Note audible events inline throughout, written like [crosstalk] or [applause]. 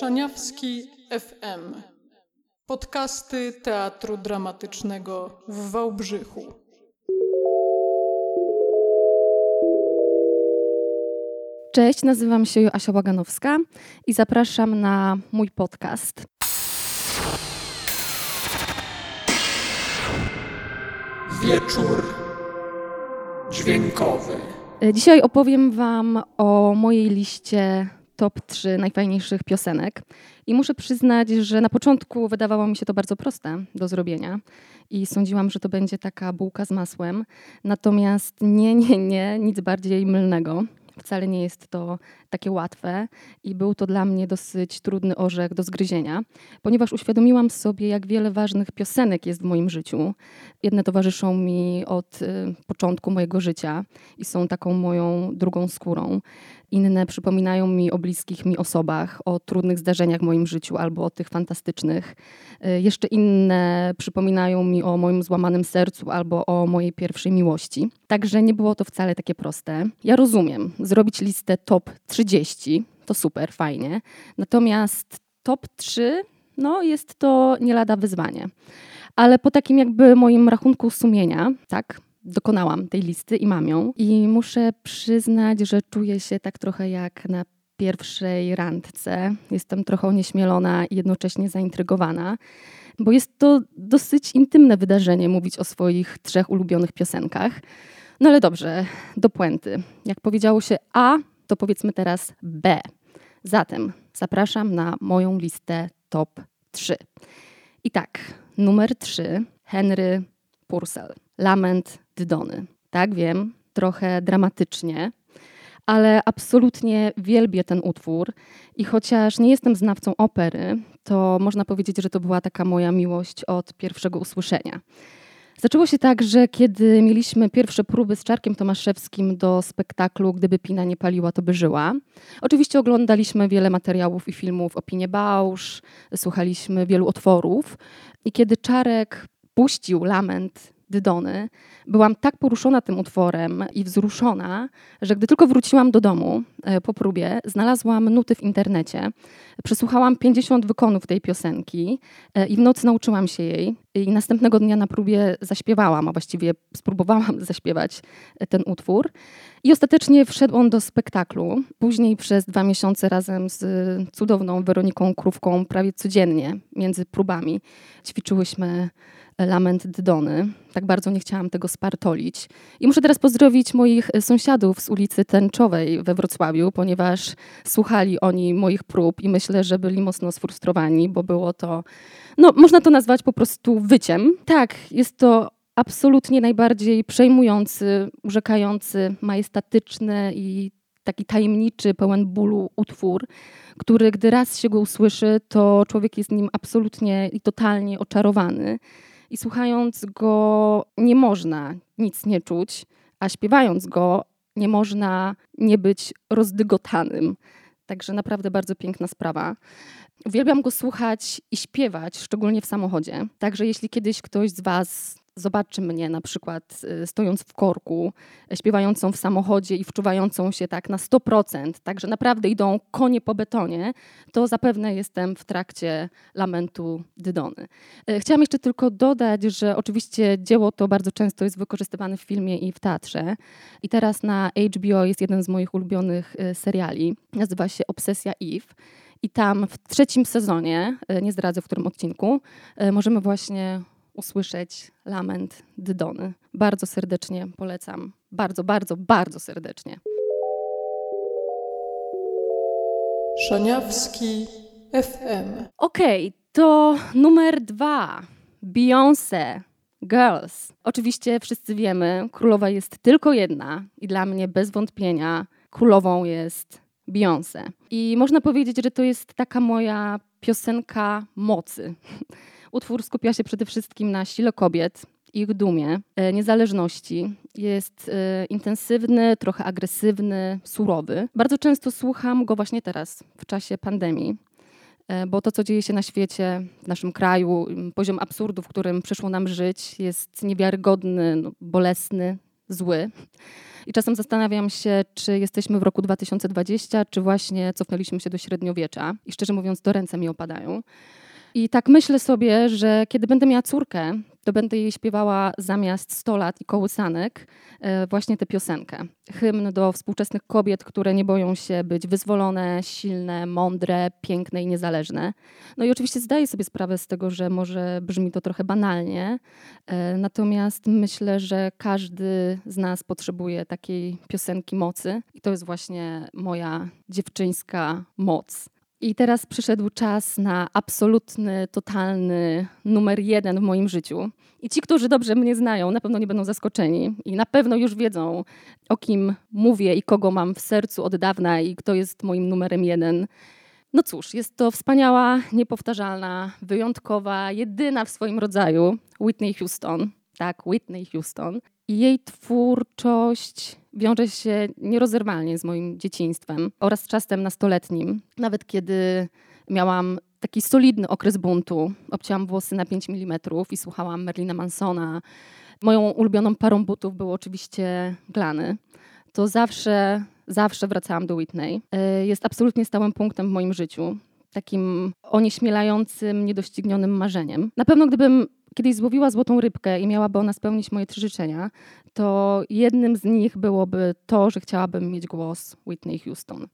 Szaniawski FM. Podcasty Teatru Dramatycznego w Wałbrzychu. Cześć, nazywam się Asia Łaganowska i zapraszam na mój podcast. Wieczór dźwiękowy. Dzisiaj opowiem Wam o mojej liście top 3 najfajniejszych piosenek. I muszę przyznać, że na początku wydawało mi się to bardzo proste do zrobienia i sądziłam, że to będzie taka bułka z masłem. Natomiast nie, nie, nie, nic bardziej mylnego. Wcale nie jest to takie łatwe i był to dla mnie dosyć trudny orzech do zgryzienia, ponieważ uświadomiłam sobie, jak wiele ważnych piosenek jest w moim życiu. Jedne towarzyszą mi od y, początku mojego życia i są taką moją drugą skórą. Inne przypominają mi o bliskich mi osobach, o trudnych zdarzeniach w moim życiu albo o tych fantastycznych. Y, jeszcze inne przypominają mi o moim złamanym sercu albo o mojej pierwszej miłości. Także nie było to wcale takie proste. Ja rozumiem, zrobić listę top 30 to super, fajnie. Natomiast top 3 no jest to nie lada wyzwanie. Ale po takim jakby moim rachunku sumienia, tak, dokonałam tej listy i mam ją. I muszę przyznać, że czuję się tak trochę jak na pierwszej randce. Jestem trochę onieśmielona i jednocześnie zaintrygowana, bo jest to dosyć intymne wydarzenie mówić o swoich trzech ulubionych piosenkach. No ale dobrze, do puenty. Jak powiedziało się A, to powiedzmy teraz B. Zatem zapraszam na moją listę top 3. I tak, numer 3 Henry Purcell. Lament Dydony. Tak, wiem, trochę dramatycznie, ale absolutnie wielbię ten utwór i chociaż nie jestem znawcą opery, to można powiedzieć, że to była taka moja miłość od pierwszego usłyszenia. Zaczęło się tak, że kiedy mieliśmy pierwsze próby z Czarkiem Tomaszewskim do spektaklu Gdyby Pina nie paliła, to by żyła. Oczywiście oglądaliśmy wiele materiałów i filmów o Pinie Bausz, słuchaliśmy wielu otworów i kiedy Czarek puścił lament Dydony, byłam tak poruszona tym utworem i wzruszona, że gdy tylko wróciłam do domu e, po próbie, znalazłam nuty w internecie. Przesłuchałam 50 wykonów tej piosenki e, i w nocy nauczyłam się jej. I następnego dnia na próbie zaśpiewałam, a właściwie spróbowałam [laughs] zaśpiewać e, ten utwór. I ostatecznie wszedł on do spektaklu. Później przez dwa miesiące razem z cudowną Weroniką Krówką prawie codziennie między próbami ćwiczyłyśmy lament Dydony. Tak bardzo nie chciałam tego spartolić. I muszę teraz pozdrowić moich sąsiadów z ulicy Tęczowej we Wrocławiu, ponieważ słuchali oni moich prób i myślę, że byli mocno sfrustrowani, bo było to, no można to nazwać po prostu wyciem. Tak, jest to absolutnie najbardziej przejmujący, urzekający, majestatyczny i taki tajemniczy, pełen bólu utwór, który gdy raz się go usłyszy, to człowiek jest nim absolutnie i totalnie oczarowany i słuchając go nie można nic nie czuć, a śpiewając go nie można nie być rozdygotanym. Także naprawdę bardzo piękna sprawa. Uwielbiam go słuchać i śpiewać, szczególnie w samochodzie. Także jeśli kiedyś ktoś z Was zobaczy mnie na przykład y, stojąc w korku, śpiewającą w samochodzie i wczuwającą się tak na 100%, tak że naprawdę idą konie po betonie, to zapewne jestem w trakcie lamentu Dydony. Y, chciałam jeszcze tylko dodać, że oczywiście dzieło to bardzo często jest wykorzystywane w filmie i w teatrze. I teraz na HBO jest jeden z moich ulubionych y, seriali. Nazywa się Obsesja Eve. I tam w trzecim sezonie, nie zdradzę w którym odcinku, możemy właśnie usłyszeć lament Dydony. Bardzo serdecznie polecam. Bardzo, bardzo, bardzo serdecznie. Szaniawski FM. Okej, okay, to numer dwa. Beyoncé. Girls. Oczywiście wszyscy wiemy, królowa jest tylko jedna i dla mnie bez wątpienia królową jest Beyoncé. I można powiedzieć, że to jest taka moja piosenka mocy. [laughs] Utwór skupia się przede wszystkim na sile kobiet, ich dumie, e, niezależności. Jest e, intensywny, trochę agresywny, surowy. Bardzo często słucham go właśnie teraz, w czasie pandemii, e, bo to, co dzieje się na świecie, w naszym kraju, poziom absurdu, w którym przyszło nam żyć, jest niewiarygodny, no, bolesny, zły. I czasem zastanawiam się, czy jesteśmy w roku 2020, czy właśnie cofnęliśmy się do średniowiecza. I szczerze mówiąc, to ręce mi opadają. I tak myślę sobie, że kiedy będę miała córkę, to będę jej śpiewała zamiast 100 lat i kołysanek e, właśnie tę piosenkę. Hymn do współczesnych kobiet, które nie boją się być wyzwolone, silne, mądre, piękne i niezależne. No i oczywiście zdaję sobie sprawę z tego, że może brzmi to trochę banalnie, e, natomiast myślę, że każdy z nas potrzebuje takiej piosenki mocy i to jest właśnie moja dziewczyńska moc. I teraz przyszedł czas na absolutny, totalny numer jeden w moim życiu. I ci, którzy dobrze mnie znają, na pewno nie będą zaskoczeni i na pewno już wiedzą, o kim mówię i kogo mam w sercu od dawna i kto jest moim numerem jeden. No cóż, jest to wspaniała, niepowtarzalna, wyjątkowa, jedyna w swoim rodzaju Whitney Houston. Tak, Whitney Houston. Jej twórczość wiąże się nierozerwalnie z moim dzieciństwem oraz czasem nastoletnim. Nawet kiedy miałam taki solidny okres buntu, obcięłam włosy na 5 mm i słuchałam Merlina Mansona. Moją ulubioną parą butów był oczywiście glany. To zawsze, zawsze wracałam do Whitney. E, jest absolutnie stałym punktem w moim życiu. Takim onieśmielającym, niedoścignionym marzeniem. Na pewno gdybym kiedyś złowiła złotą rybkę i miałaby ona spełnić moje trzy życzenia, to jednym z nich byłoby to, że chciałabym mieć głos Whitney Houston.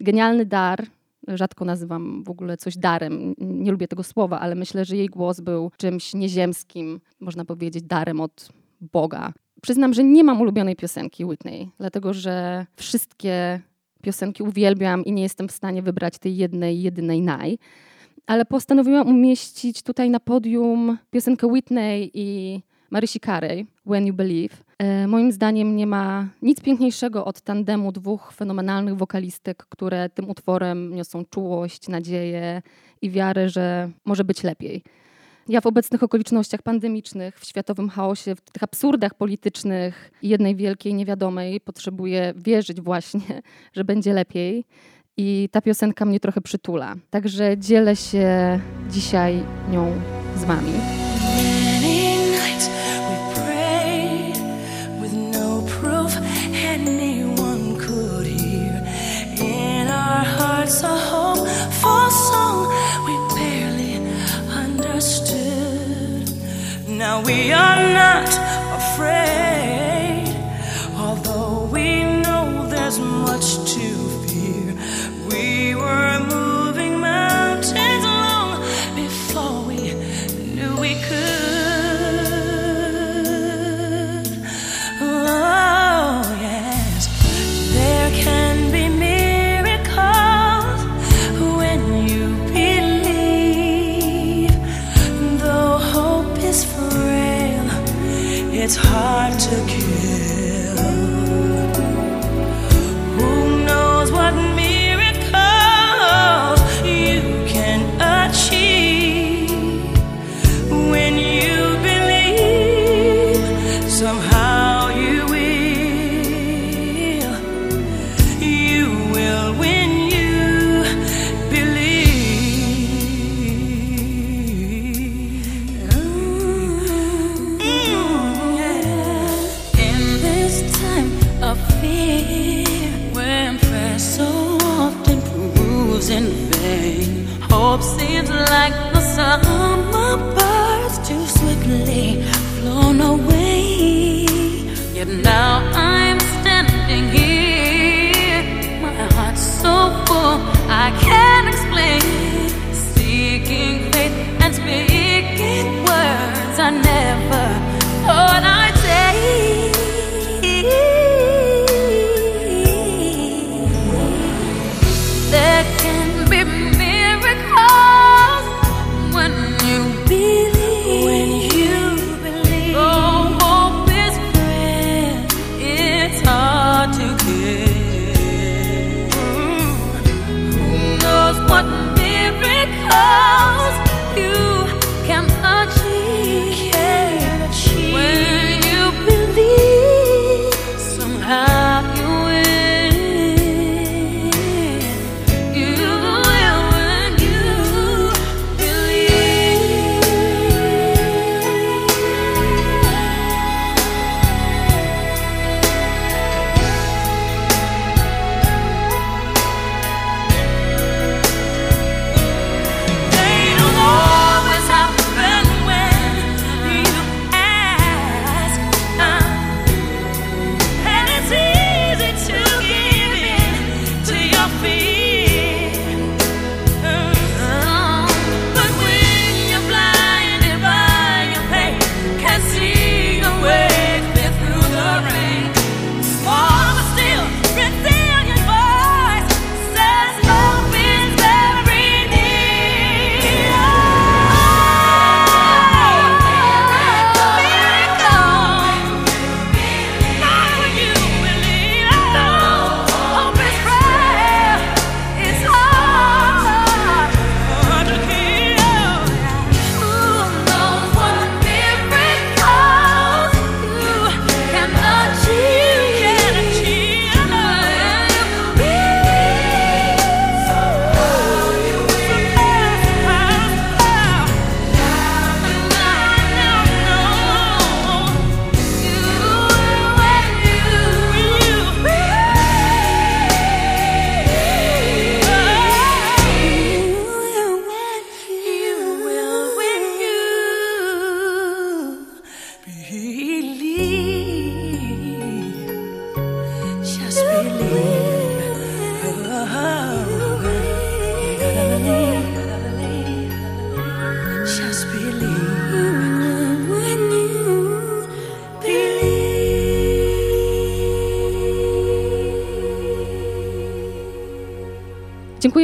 Genialny dar, rzadko nazywam w ogóle coś darem, nie lubię tego słowa, ale myślę, że jej głos był czymś nieziemskim, można powiedzieć darem od Boga. Przyznam, że nie mam ulubionej piosenki Whitney, dlatego że wszystkie piosenki uwielbiam i nie jestem w stanie wybrać tej jednej, jedynej naj ale postanowiłam umieścić tutaj na podium piosenkę Whitney i Marysi Carey, When You Believe. E, moim zdaniem nie ma nic piękniejszego od tandemu dwóch fenomenalnych wokalistek, które tym utworem niosą czułość, nadzieję i wiarę, że może być lepiej. Ja w obecnych okolicznościach pandemicznych, w światowym chaosie, w tych absurdach politycznych i jednej wielkiej niewiadomej potrzebuję wierzyć właśnie, [laughs] że będzie lepiej i ta piosenka mnie trochę przytula. Także dzielę się dzisiaj nią z wami. Now we are not afraid,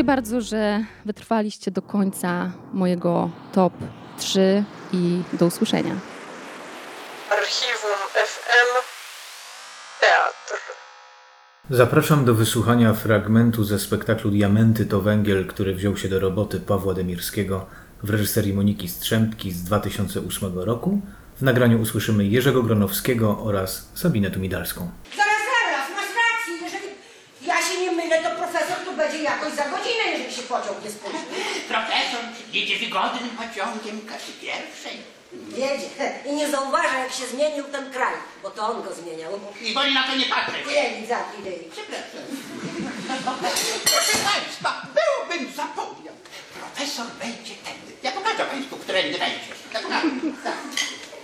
Dziękuję bardzo, że wytrwaliście do końca mojego top 3 i do usłyszenia. Archiwum FM Teatr. Zapraszam do wysłuchania fragmentu ze spektaklu Diamenty to węgiel, który wziął się do roboty Pawła Demirskiego w reżyserii Moniki Strzępki z 2008 roku. W nagraniu usłyszymy Jerzego Gronowskiego oraz Sabinę Tumidalską. Zaraz, zaraz, masz rację. Jeżeli ja się nie mylę, to profesor tu będzie jakoś za godzinę, jeżeli się pociąg nie spóźni. Profesor jedzie wygodnym pociągiem klasy pierwszej. Jedzie i nie zauważa, jak się zmienił ten kraj, bo to on go zmieniał. I woli na to nie patrzeć. Wieli, zaki, wieli. Przepraszam. Proszę Państwa, byłbym zapomniał. Profesor wejdzie tędy. Ja pokażę Państwu, którędy wejdzie. Tak, tak. tak.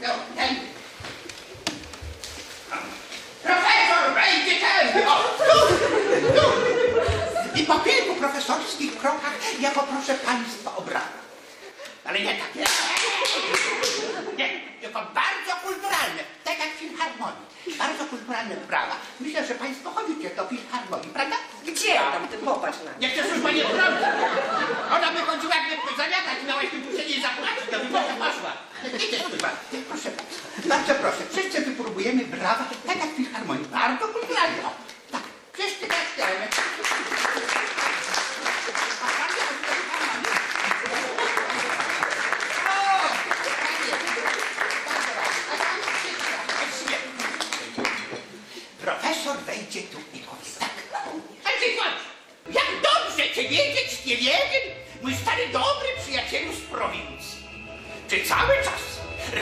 No, tędy. Profesor wejdzie tędy. O, tu, tu. Po kilku profesorskich krokach ja poproszę Państwa o brawa. Ale nie takie. Nie, tylko bardzo kulturalne. Tak jak w filharmonii. Bardzo kulturalne brawa. Myślę, że Państwo chodzicie do filharmonii, prawda? Gdzie tam, ty popatrz na. Nie chcesz już Pani zrobić. Ona by chodziła jakby zamiatać, miałaś wypuszczenie i zapłacić, to by Pani poszła. Chyba. Proszę Państwa, bardzo proszę. Wszyscy wypróbujemy brawa, tak jak w filharmonii. Bardzo kulturalnie. Chodzi do filharmonii? Profesor wejdzie tu i powie tak. A ty chodź! Jak dobrze cię wiedzieć, nie wiedzieć, mój stary dobry przyjacielu z prowincji. Czy cały czas,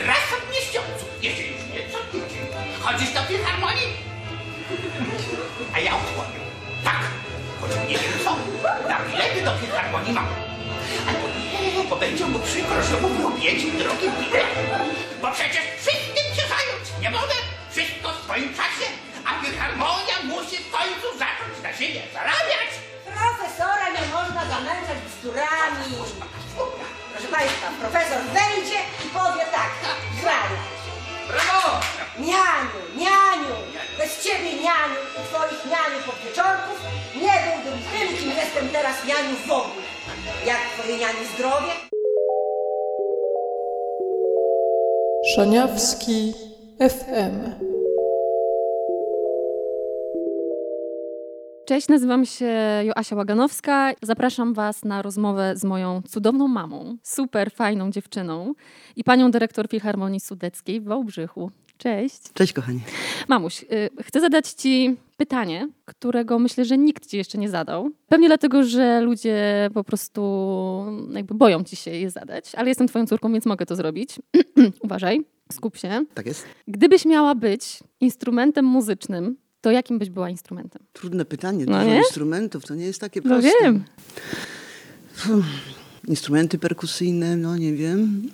raz w miesiącu, jeżeli już nie co tydzień, chodzisz do filharmonii? A ja odpowiem, tak, choć nie wiem co, na bilety do filharmonii mam. Albo nie, bo będzie mu przykro, że mówię o biedzie drogim biletem. Bo przecież wszystkim się zająć nie mogę. Wszystko w swoim czasie, a filharmonia musi w końcu zacząć na siebie zarabiać. Profesora nie można zamęczać bzdurami. Proszę Państwa, profesor wejdzie i powie tak. Graj. Brawo! Nianiu, nianiu, bez ciebie nianiu i twoich nianiu podwieczorków nie byłbym tym, kim jestem teraz nianiu w ogóle. Jak twoje nianiu zdrowie? Szaniawski FM. Cześć, nazywam się Joasia Łaganowska. Zapraszam Was na rozmowę z moją cudowną mamą, super fajną dziewczyną i panią dyrektor Filharmonii Sudeckiej w Wałbrzychu. Cześć. Cześć kochani. Mamuś, y, chcę zadać Ci pytanie, którego myślę, że nikt Ci jeszcze nie zadał. Pewnie dlatego, że ludzie po prostu jakby boją Ci się je zadać, ale jestem Twoją córką, więc mogę to zrobić. [clears throat] Uważaj, skup się. Tak jest? Gdybyś miała być instrumentem muzycznym, to jakim byś była instrumentem? Trudne pytanie. No Dużo nie? instrumentów, to nie jest takie No proste. wiem. Instrumenty perkusyjne, no nie wiem.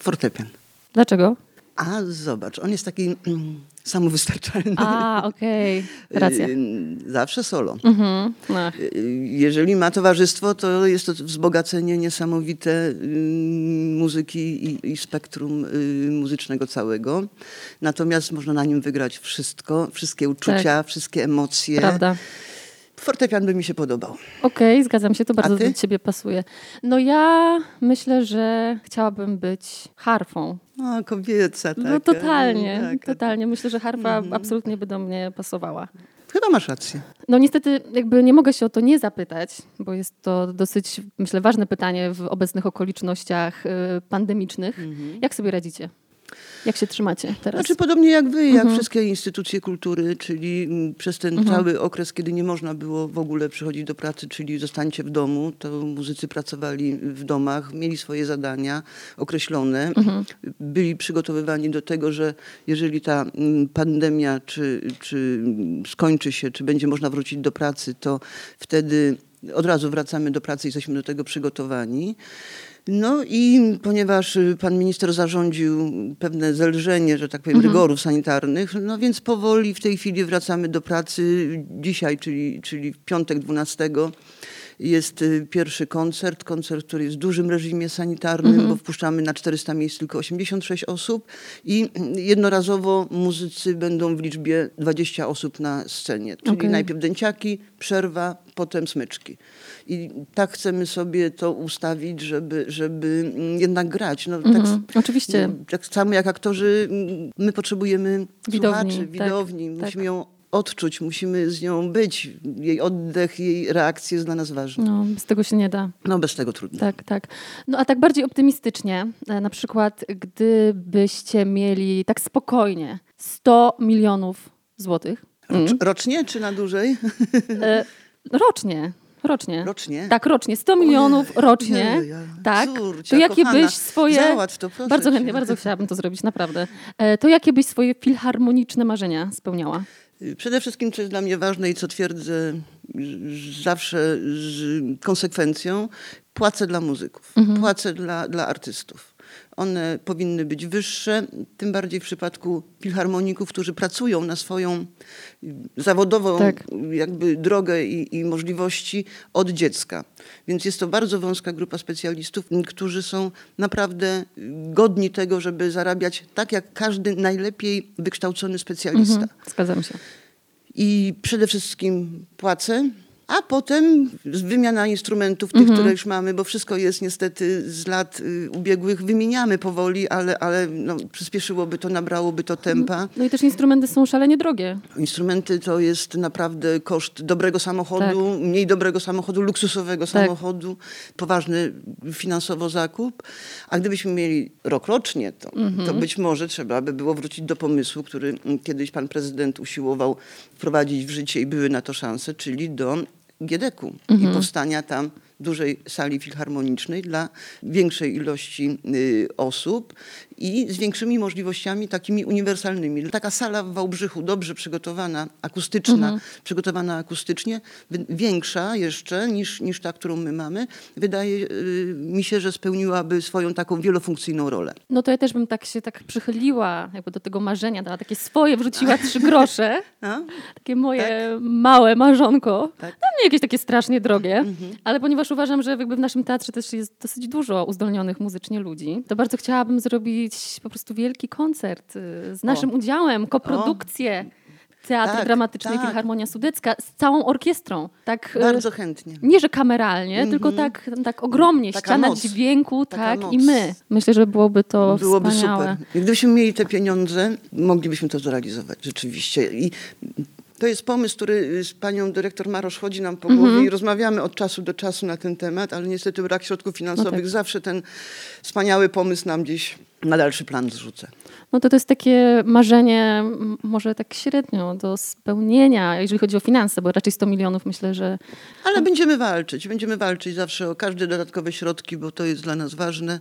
Fortepian. Dlaczego? A zobacz, on jest taki mm, samowystarczalny. A, okej. [laughs] Racja. Y, Zawsze solo. Mhm. No. Y, Jeżeli ma towarzystwo, to jest to wzbogacenie niesamowite y, muzyki i, i spektrum muzycznego całego. Natomiast można na nim wygrać wszystko, wszystkie uczucia, wszystkie emocje. Tak. Prawda. Fortepian by mi się podobał. Okej, zgadzam się, to bardzo do ciebie pasuje. No ja myślę, że chciałabym być harfą. O, kobieca taka. No totalnie, taka. totalnie. Myślę, że harfa Mhm. absolutnie by do mnie pasowała. Chyba masz rację. No niestety jakby nie mogę się o to nie zapytać, bo jest to dosyć, myślę, ważne pytanie w obecnych okolicznościach y, pandemicznych. Jak sobie radzicie? Jak się trzymacie teraz? Znaczy podobnie jak wy, jak Mhm. wszystkie instytucje kultury, czyli mm, przez ten cały okres, kiedy nie można było w ogóle przychodzić do pracy, czyli zostańcie w domu, to muzycy pracowali w domach, mieli swoje zadania określone, Mhm. byli przygotowywani do tego, że jeżeli ta mm, pandemia czy, czy mm, skończy się, czy będzie można wrócić do pracy, to wtedy od razu wracamy do pracy i jesteśmy do tego przygotowani. No i ponieważ y, pan minister zarządził pewne zelżenie, że tak powiem, rygorów sanitarnych, no więc powoli w tej chwili wracamy do pracy. Dzisiaj, czyli, czyli w piątek 12 jest y, pierwszy koncert, koncert, który jest w dużym reżimie sanitarnym, bo wpuszczamy na 400 miejsc tylko 86 osób i jednorazowo muzycy będą w liczbie 20 osób na scenie. Czyli Okej. najpierw dęciaki, przerwa, potem smyczki. I tak chcemy sobie to ustawić, żeby, żeby mm, jednak grać. No, tak, Mhm, oczywiście. tak samo jak aktorzy, mm, my potrzebujemy Widowni, słuchaczy, tak, widowni, tak. musimy ją odczuć, musimy z nią być. Jej oddech, jej reakcja jest dla nas ważna. No, bez tego się nie da. No bez tego trudno. Tak, tak. No a tak bardziej optymistycznie, e, na przykład gdybyście mieli tak spokojnie 100 milionów złotych Rocz, rocznie czy na dłużej? e, [laughs] rocznie, rocznie. Rocznie? Tak, rocznie. 100 milionów rocznie. Ojej, tak. córcia to jakie kochana, byś swoje... to, bardzo cię. chętnie, bardzo chciałabym to zrobić, naprawdę. E, to jakie byś swoje filharmoniczne marzenia spełniała? Przede wszystkim, co jest dla mnie ważne i co twierdzę zawsze z konsekwencją, płacę dla muzyków, płacę dla, dla artystów. One powinny być wyższe, tym bardziej w przypadku filharmoników, którzy pracują na swoją y, zawodową Tak. jakby drogę i, i możliwości od dziecka. Więc jest to bardzo wąska grupa specjalistów, którzy są naprawdę y, godni tego, żeby zarabiać tak jak każdy najlepiej wykształcony specjalista. Mhm, zgadzam się. I przede wszystkim płacę, a potem wymiana instrumentów, tych, Mhm. które już mamy, bo wszystko jest niestety z lat y, ubiegłych, wymieniamy powoli, ale, ale no, przyspieszyłoby to, nabrałoby to tempa. No i też instrumenty są szalenie drogie. Instrumenty to jest naprawdę koszt dobrego samochodu, Tak. mniej dobrego samochodu, luksusowego samochodu, poważny finansowo zakup. A gdybyśmy mieli rok rocznie, to, Mhm. to być może trzeba by było wrócić do pomysłu, który kiedyś pan prezydent usiłował wprowadzić w życie i były na to szanse, czyli do Giedeku Mhm. i powstania tam dużej sali filharmonicznej dla większej ilości y, osób i z większymi możliwościami takimi uniwersalnymi. Taka sala w Wałbrzychu, dobrze przygotowana, akustyczna, przygotowana akustycznie, większa jeszcze niż, niż ta, którą my mamy, wydaje y, mi się, że spełniłaby swoją taką wielofunkcyjną rolę. No to ja też bym tak się tak przychyliła jakby do tego marzenia, dała takie swoje, wrzuciła trzy grosze. [laughs] Takie moje małe marzonko. Tak. Mhm. Dla mnie jakieś takie strasznie drogie, ale ponieważ uważam, że jakby w naszym teatrze też jest dosyć dużo uzdolnionych muzycznie ludzi, to bardzo chciałabym zrobić po prostu wielki koncert y, z naszym udziałem, koprodukcję Teatr Tak, Dramatycznej tak. Filharmonia Sudecka z całą orkiestrą. Tak, y, Bardzo chętnie. nie, że kameralnie, tylko tak, tak ogromnie. Taka ściana dźwięku, Taka tak, i my. Myślę, że byłoby to Byłoby wspaniałe. super. Gdybyśmy mieli te pieniądze, moglibyśmy to zrealizować rzeczywiście. I to jest pomysł, który z panią dyrektor Marosz chodzi nam po głowie i rozmawiamy od czasu do czasu na ten temat, ale niestety brak środków finansowych No tak. zawsze ten wspaniały pomysł nam gdzieś na dalszy plan zrzuca. No to to jest takie marzenie może tak średnio do spełnienia, jeżeli chodzi o finanse, bo raczej 100 milionów myślę, że Ale będziemy walczyć, będziemy walczyć zawsze o każde dodatkowe środki, bo to jest dla nas ważne.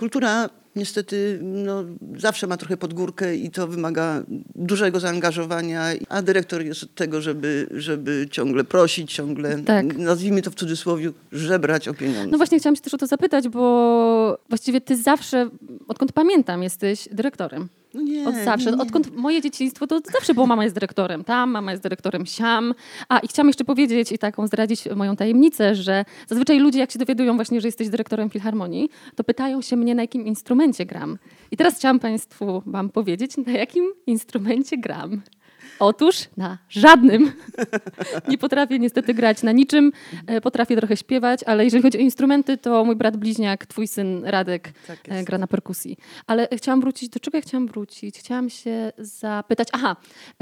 Kultura niestety no, zawsze ma trochę podgórkę i to wymaga dużego zaangażowania, a dyrektor jest od tego, żeby, żeby ciągle prosić, ciągle, Tak. nazwijmy to w cudzysłowie, żebrać o pieniądze. No właśnie chciałam się też o to zapytać, bo właściwie ty zawsze, odkąd pamiętam, jesteś dyrektorem. No nie, Od zawsze. nie, nie. Odkąd moje dzieciństwo, to zawsze było mama jest dyrektorem tam, mama jest dyrektorem siam. A i chciałam jeszcze powiedzieć i taką zdradzić moją tajemnicę, że zazwyczaj ludzie, jak się dowiadują właśnie, że jesteś dyrektorem filharmonii, to pytają się mnie, na jakim instrumencie gram. I teraz chciałam Państwu wam powiedzieć, na jakim instrumencie gram. Otóż na żadnym. [laughs] Nie potrafię niestety grać na niczym. E, Potrafię trochę śpiewać, ale jeżeli chodzi o instrumenty, to mój brat bliźniak, twój syn Radek Tak e, gra na perkusji. Ale chciałam wrócić, do czego ja chciałam wrócić? Chciałam się zapytać, aha,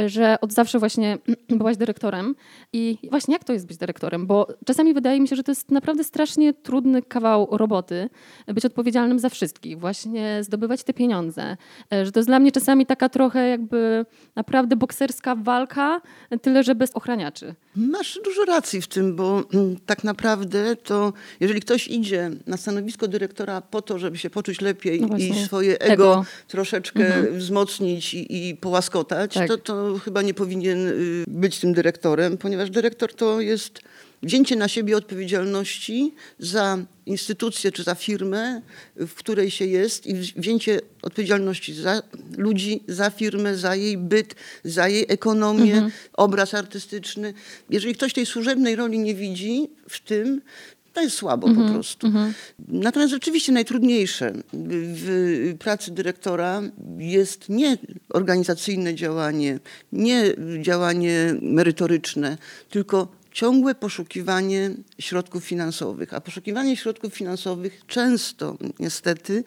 że od zawsze właśnie [clears throat] byłaś dyrektorem i właśnie jak to jest być dyrektorem? Bo czasami wydaje mi się, że to jest naprawdę strasznie trudny kawał roboty, być odpowiedzialnym za wszystkich, właśnie zdobywać te pieniądze. E, Że to jest dla mnie czasami taka trochę jakby naprawdę bokserska walka, tyle że bez ochraniaczy. Masz dużo racji w tym, bo mm, tak naprawdę to, jeżeli ktoś idzie na stanowisko dyrektora po to, żeby się poczuć lepiej No i swoje ego, Ego. troszeczkę wzmocnić i, i połaskotać, Tak. to, to chyba nie powinien y, być tym dyrektorem, ponieważ dyrektor to jest wzięcie na siebie odpowiedzialności za instytucję czy za firmę, w której się jest i wzi- wzięcie odpowiedzialności za ludzi, za firmę, za jej byt, za jej ekonomię, obraz artystyczny. Jeżeli ktoś tej służebnej roli nie widzi w tym, to jest słabo po prostu. Natomiast rzeczywiście najtrudniejsze w pracy dyrektora jest nie organizacyjne działanie, nie działanie merytoryczne, tylko ciągłe poszukiwanie środków finansowych. A poszukiwanie środków finansowych często, niestety,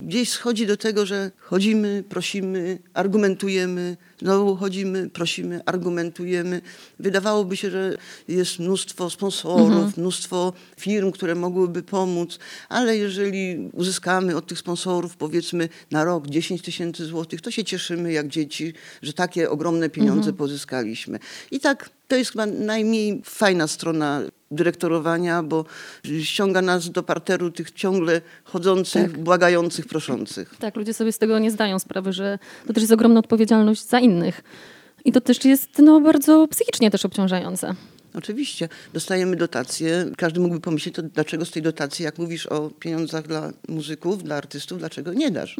gdzieś schodzi do tego, że chodzimy, prosimy, argumentujemy, znowu chodzimy, prosimy, argumentujemy. Wydawałoby się, że jest mnóstwo sponsorów, mnóstwo firm, które mogłyby pomóc, ale jeżeli uzyskamy od tych sponsorów powiedzmy na rok 10 tysięcy złotych, to się cieszymy jak dzieci, że takie ogromne pieniądze pozyskaliśmy. I tak to jest chyba najmniej fajna strona dyrektorowania, bo ściąga nas do parteru tych ciągle chodzących, błagających, proszących. Tak, ludzie sobie z tego nie zdają sprawy, że to też jest ogromna odpowiedzialność za innych. I to też jest no, bardzo psychicznie też obciążające. Oczywiście, dostajemy dotacje. Każdy mógłby pomyśleć, to dlaczego z tej dotacji, jak mówisz o pieniądzach dla muzyków, dla artystów, dlaczego nie dasz?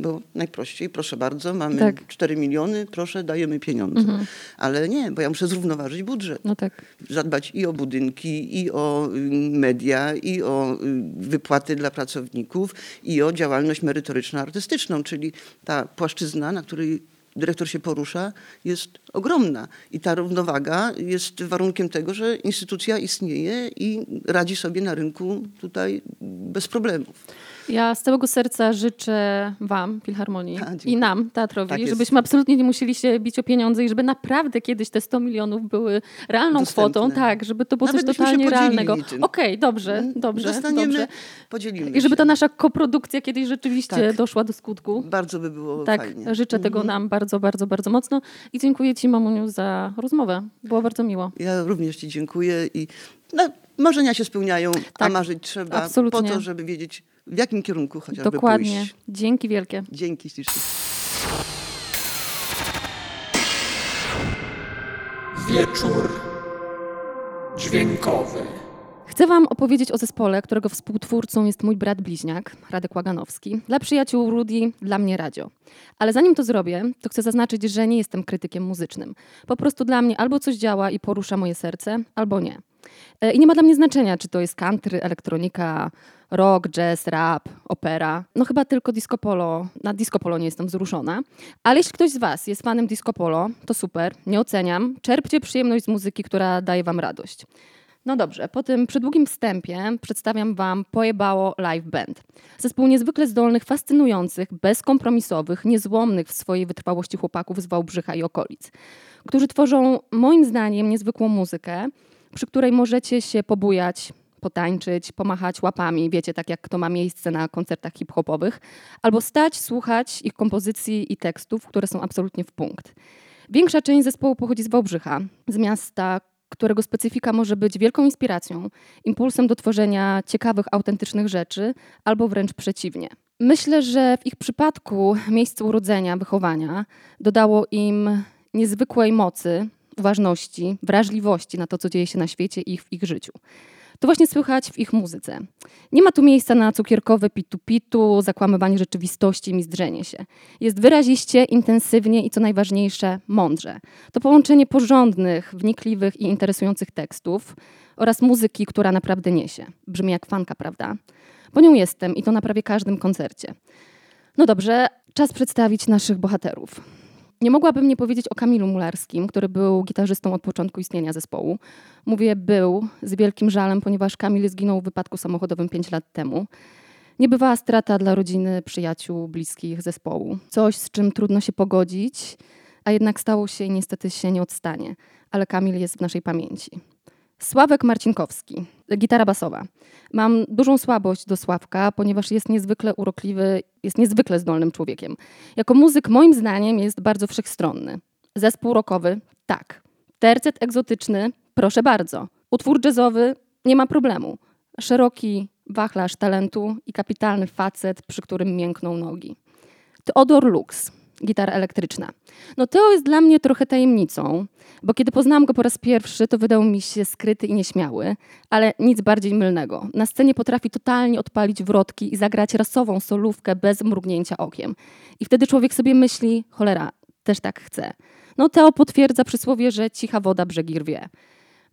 Bo najprościej, proszę bardzo, mamy Tak. 4 miliony, proszę, dajemy pieniądze. Ale nie, bo ja muszę zrównoważyć budżet. No tak. zadbać i o budynki, i o y, media, i o y, wypłaty dla pracowników, i o działalność merytoryczno-artystyczną, czyli ta płaszczyzna, na której dyrektor się porusza, jest ogromna. I ta równowaga jest warunkiem tego, że instytucja istnieje i radzi sobie na rynku tutaj bez problemów. Ja z całego serca życzę Wam, Filharmonii, A, i nam, teatrowi, Tak żebyśmy absolutnie nie musieli się bić o pieniądze i żeby naprawdę kiedyś te 100 milionów były realną Dostępne. kwotą, tak, żeby to było Nawet coś totalnie realnego. Okej, dobrze, dobrze, Dostaniemy, dobrze. podzielimy I żeby ta nasza koprodukcja kiedyś rzeczywiście Tak. doszła do skutku. Bardzo by było Tak, fajnie. życzę tego nam bardzo, bardzo, bardzo mocno i dziękuję Ci, Mamuniu, za rozmowę. Było bardzo miło. Ja również Ci dziękuję i no, marzenia się spełniają, a Tak, marzyć trzeba absolutnie. po to, żeby wiedzieć w jakim kierunku chociażby Dokładnie. pójść. Dzięki wielkie. Dzięki ślicznie. Wieczór dźwiękowy. Chcę Wam opowiedzieć o zespole, którego współtwórcą jest mój brat bliźniak, Radek Łaganowski. Dla przyjaciół Rudy, dla mnie radio. Ale zanim to zrobię, to chcę zaznaczyć, że nie jestem krytykiem muzycznym. Po prostu dla mnie albo coś działa i porusza moje serce, albo nie. E, I nie ma dla mnie znaczenia, czy to jest country, elektronika, rock, jazz, rap, opera. No chyba tylko disco polo. Na disco polo nie jestem wzruszona. Ale jeśli ktoś z Was jest fanem disco polo, to super, nie oceniam. Czerpcie przyjemność z muzyki, która daje Wam radość. No dobrze, po tym przydługim wstępie przedstawiam Wam Pojebało Live Band. Zespół niezwykle zdolnych, fascynujących, bezkompromisowych, niezłomnych w swojej wytrwałości chłopaków z Wałbrzycha i okolic, którzy tworzą moim zdaniem niezwykłą muzykę, przy której możecie się pobujać, potańczyć, pomachać łapami, wiecie, tak jak to ma miejsce na koncertach hip-hopowych, albo stać, słuchać ich kompozycji i tekstów, które są absolutnie w punkt. Większa część zespołu pochodzi z Wałbrzycha, z miasta, którego specyfika może być wielką inspiracją, impulsem do tworzenia ciekawych, autentycznych rzeczy, albo wręcz przeciwnie. Myślę, że w ich przypadku miejsce urodzenia, wychowania dodało im niezwykłej mocy, uważności, wrażliwości na to, co dzieje się na świecie i w ich życiu. To właśnie słychać w ich muzyce. Nie ma tu miejsca na cukierkowe pitu-pitu, zakłamywanie rzeczywistości mizdrzenie się. Jest wyraziście, intensywnie i co najważniejsze, mądrze. To połączenie porządnych, wnikliwych i interesujących tekstów oraz muzyki, która naprawdę niesie. Brzmi jak fanka, prawda? Bo nią jestem i to na prawie każdym koncercie. No dobrze, czas przedstawić naszych bohaterów. Nie mogłabym nie powiedzieć o Kamilu Mularskim, który był gitarzystą od początku istnienia zespołu. Mówię był z wielkim żalem, ponieważ Kamil zginął w wypadku samochodowym 5 lat temu. Niebywała strata dla rodziny, przyjaciół, bliskich zespołu. Coś, z czym trudno się pogodzić, a jednak stało się i niestety się nie odstanie. Ale Kamil jest w naszej pamięci. Sławek Marcinkowski, gitara basowa. Mam dużą słabość do Sławka, ponieważ jest niezwykle urokliwy, jest niezwykle zdolnym człowiekiem. Jako muzyk moim zdaniem jest bardzo wszechstronny. Zespół rockowy? Tak. Tercet egzotyczny? Proszę bardzo. Utwór jazzowy? Nie ma problemu. Szeroki wachlarz talentu i kapitalny facet, przy którym miękną nogi. Teodor Lux, gitara elektryczna. No to jest dla mnie trochę tajemnicą, bo kiedy poznałam go po raz pierwszy, to wydał mi się skryty i nieśmiały, ale nic bardziej mylnego. Na scenie potrafi totalnie odpalić wrotki i zagrać rasową solówkę bez mrugnięcia okiem. I wtedy człowiek sobie myśli, cholera, też tak chcę. No Teo potwierdza przysłowie, że cicha woda brzegi rwie.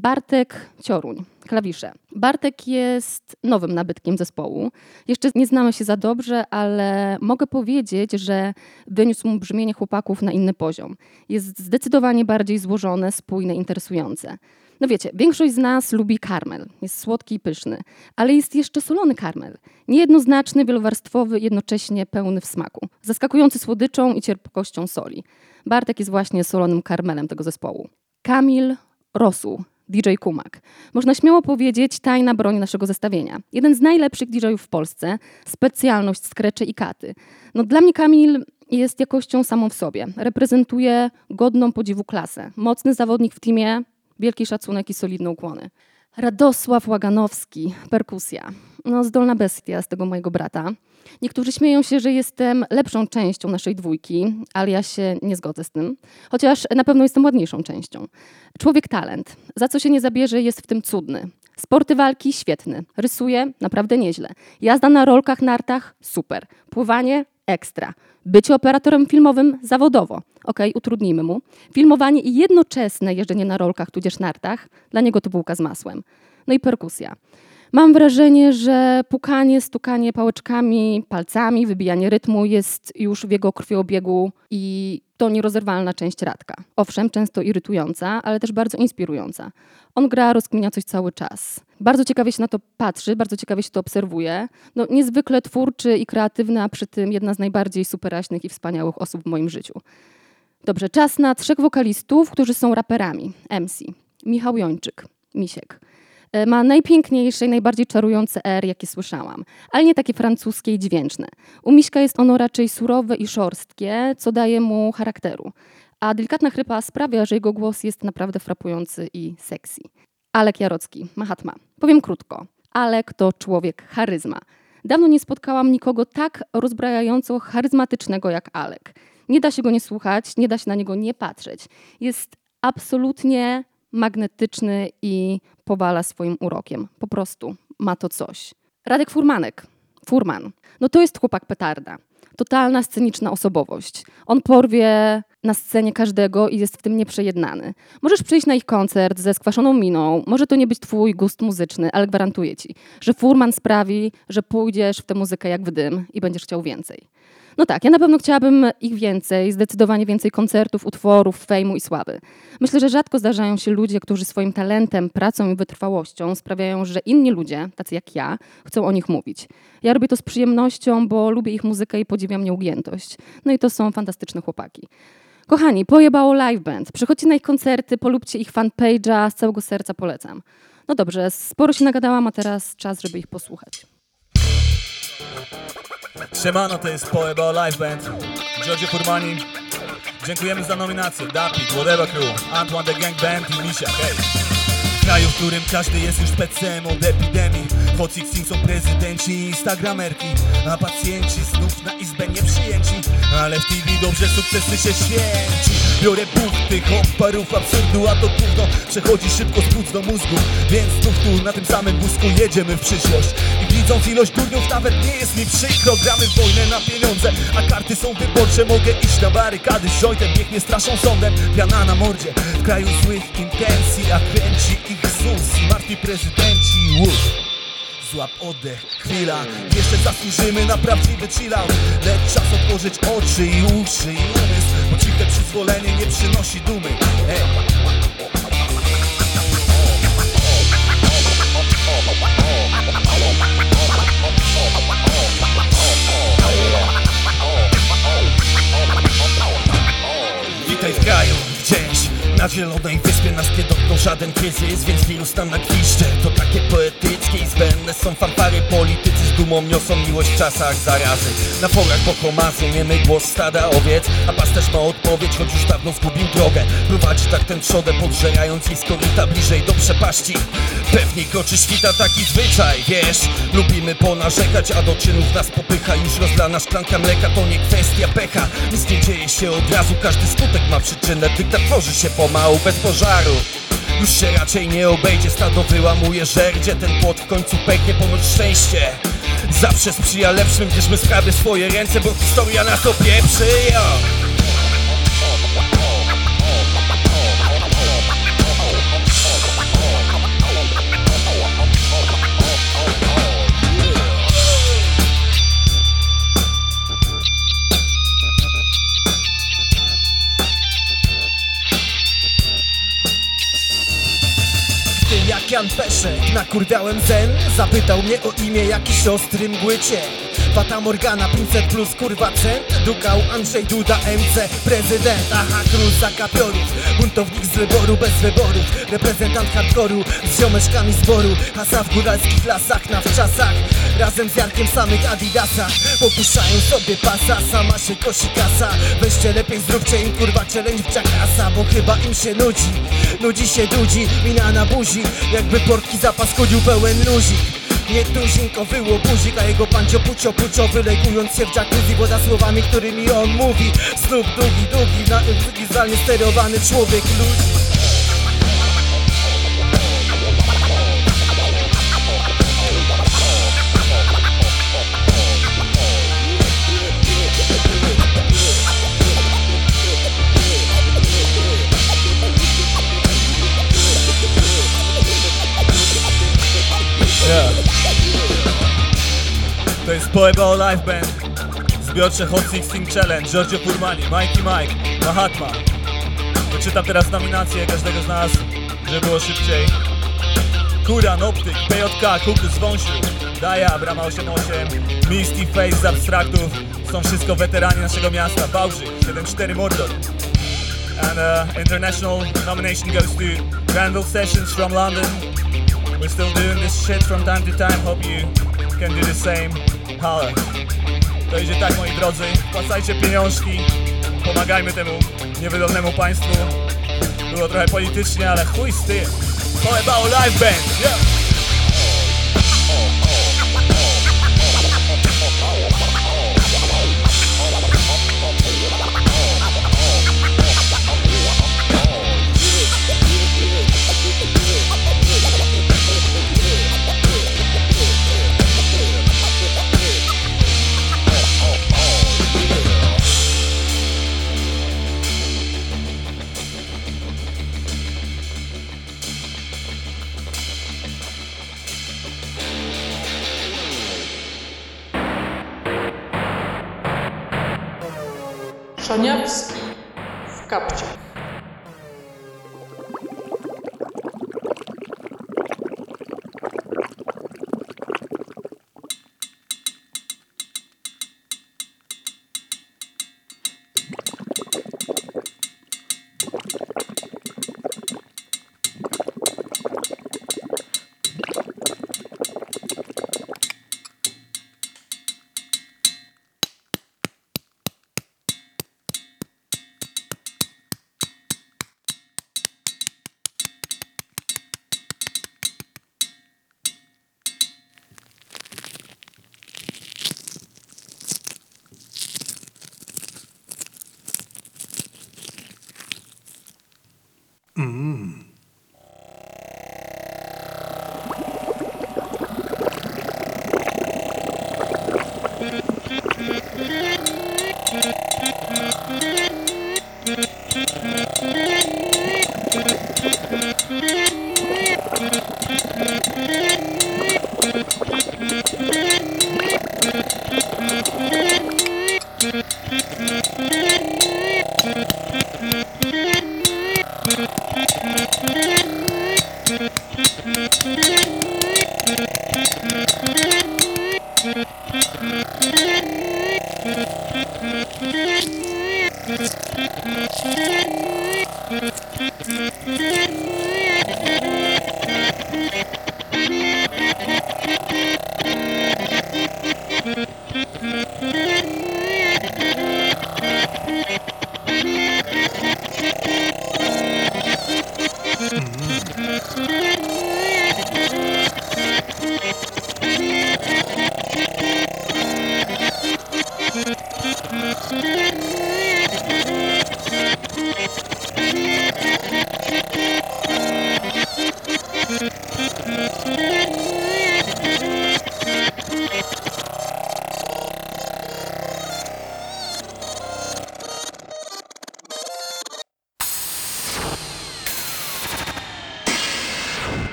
Bartek Cioruń, klawisze. Bartek jest nowym nabytkiem zespołu. Jeszcze nie znamy się za dobrze, ale mogę powiedzieć, że wyniósł mu brzmienie chłopaków na inny poziom. Jest zdecydowanie bardziej złożone, spójne, interesujące. No wiecie, większość z nas lubi karmel. Jest słodki i pyszny. Ale jest jeszcze solony karmel. Niejednoznaczny, wielowarstwowy, jednocześnie pełny w smaku. Zaskakujący słodyczą i cierpkością soli. Bartek jest właśnie solonym karmelem tego zespołu. Kamil Rosu, DJ Kumak. Można śmiało powiedzieć tajna broń naszego zestawienia. Jeden z najlepszych DJ-ów w Polsce, specjalność skrecze i katy. No dla mnie Kamil jest jakością samą w sobie. Reprezentuje godną podziwu klasę. Mocny zawodnik w teamie, wielki szacunek i solidne ukłony. Radosław Łaganowski, perkusja. No, zdolna bestia z tego mojego brata. Niektórzy śmieją się, że jestem lepszą częścią naszej dwójki, ale ja się nie zgodzę z tym. Chociaż na pewno jestem ładniejszą częścią. Człowiek talent. Za co się nie zabierze, jest w tym cudny. Sporty walki świetny. Rysuje naprawdę nieźle. Jazda na rolkach, nartach super. Pływanie ekstra. Bycie operatorem filmowym zawodowo. Ok, utrudnijmy mu. Filmowanie i jednoczesne jeżdżenie na rolkach tudzież nartach, dla niego to bułka z masłem. No i perkusja. Mam wrażenie, że pukanie, stukanie pałeczkami, palcami, wybijanie rytmu jest już w jego krwiobiegu i to nierozerwalna część Radka. Owszem, często irytująca, ale też bardzo inspirująca. On gra, rozkminia coś cały czas. Bardzo ciekawie się na to patrzy, bardzo ciekawie się to obserwuje. No, niezwykle twórczy i kreatywny, a przy tym jedna z najbardziej superaśnych i wspaniałych osób w moim życiu. Dobrze, czas na trzech wokalistów, którzy są raperami. MC. Michał Jończyk, Misiek. E, ma najpiękniejsze i najbardziej czarujące R, jakie słyszałam, ale nie takie francuskie i dźwięczne. U Miśka jest ono raczej surowe i szorstkie, co daje mu charakteru. A delikatna chrypa sprawia, że jego głos jest naprawdę frapujący i sexy. Alek Jarocki, Mahatma. Powiem krótko. Alek to człowiek charyzma. Dawno nie spotkałam nikogo tak rozbrajająco charyzmatycznego jak Alek. Nie da się go nie słuchać, nie da się na niego nie patrzeć. Jest absolutnie magnetyczny i powala swoim urokiem. Po prostu ma to coś. Radek Furmanek. Furman. No to jest chłopak petarda. Totalna sceniczna osobowość. On porwie na scenie każdego i jest w tym nieprzejednany. Możesz przyjść na ich koncert ze skwaszoną miną, może to nie być twój gust muzyczny, ale gwarantuję ci, że Furman sprawi, że pójdziesz w tę muzykę jak w dym i będziesz chciał więcej. No tak, ja na pewno chciałabym ich więcej, zdecydowanie więcej koncertów, utworów, fejmu i sławy. Myślę, że rzadko zdarzają się ludzie, którzy swoim talentem, pracą i wytrwałością sprawiają, że inni ludzie, tacy jak ja, chcą o nich mówić. Ja robię to z przyjemnością, bo lubię ich muzykę i podziwiam nieugiętość. No i to są fantastyczne chłopaki. Kochani, pojebało live band. Przychodźcie na ich koncerty, polubcie ich fanpage'a, z całego serca polecam. No dobrze, sporo się nagadałam, a teraz czas, żeby ich posłuchać. Siemano, to jest Poebo Live Band, Giorgio Furmani. Dziękujemy za nominację, Dapit, Whatever Crew, Antoine the Gang Band i Misia, hej! Kraju, w którym każdy jest już pecem od epidemii. Hot Sixteen są prezydenci i instagramerki A pacjenci znów na izbę nieprzyjęci. Ale w TV dobrze sukcesy się święci. Biorę buch tych oparów absurdu, a to gówno Przechodzi szybko z płuc do mózgu. Więc znów tu na tym samym wózku jedziemy w przyszłość. I widząc ilość durniów nawet nie jest mi przykro. Gramy wojnę na pieniądze, a karty są wyborcze. Mogę iść na barykady z jointem, niech nie straszą sądem. Piana na mordzie, w kraju złych intencji A kręci ich ZUS i martwi prezydenci Uff. Złap oddech, chwila Jeszcze zasłużymy na prawdziwy chillout Lecz czas otworzyć oczy i uszy i umysł Bo ciche przyzwolenie nie przynosi dumy Ej. Witaj w kraju, na zielonej wyspie nas nie dotknął żaden kryzys Więc wirus tam na gwizdże To takie poetyckie i zbędne są fanfary. Politycy z dumą niosą miłość w czasach zarazy. Na forach pokomazy niemy głos stada owiec A pasterz ma odpowiedź, choć już dawno zgubił drogę. Prowadzi tak ten trzodę, podżerając jej skoryta bliżej do przepaści. Pewnie kroczy świta taki zwyczaj, wiesz? Lubimy ponarzekać, a do czynów nas popycha. Już rozlana szklanka mleka to nie kwestia pecha. Nic nie dzieje się od razu, każdy skutek ma przyczynę. Dyktat tworzy się pomału, bez pożaru. Już się raczej nie obejdzie, stado wyłamuje żerdzie. Ten płot w końcu pęknie, ponoć szczęście. Zawsze sprzyja lepszym, bierzmy sprawy swoje ręce Bo historia nas opieprzy, yo. Jan Peszek Nakurwiałem zen, zapytał mnie o imię jakiś ostry mgłycie Fata Morgana 500 plus kurwa cent Dukał Andrzej Duda MC Prezydent, aha król zakapiorów. Buntownik z wyboru bez wyborów Reprezentant hardkoru z ziomeczkami zboru Hasa w góralskich lasach na wczasach. Razem z Jarkiem samych adidasach. Popuszczają sobie pasa, sama się kosi kasa. Weźcie lepiej zróbcie im kurwa challenge w kasa Bo chyba im się nudzi, nudzi się dudzi Mina na buzi, jakby portki zapaskudził pełen luzik nie tuzinko wyło buzik, a jego pancio pucio pucio Wylegując się w jacuzzi, woda słowami, którymi on mówi. Znów długi, długi, na, zdalnie sterowany człowiek ludzi Poebo Live Band. Zbiorcze Hot 16 Challenge. Giorgio Furmani, Mikey Mike, Mahatma. Wyczytam teraz nominacje każdego z nas, żeby było szybciej. Kuran, Optyk, PJK, Kukus Wąsiu Daja, Brama 88, Misty Face z Abstraktów. Są wszystko weterani naszego miasta. Bałżyk, 7-4 Mordor. And uh, international nomination goes to Granville Sessions from London. We're still doing this shit from time to time. Hope you can do the same. Holla. To idzie tak, moi drodzy. Wpłacajcie pieniążki. Pomagajmy temu niewydolnemu państwu. Było trochę politycznie, ale chuj z tym. Pojebało live band. Yeah. Szaniawski w kapciach.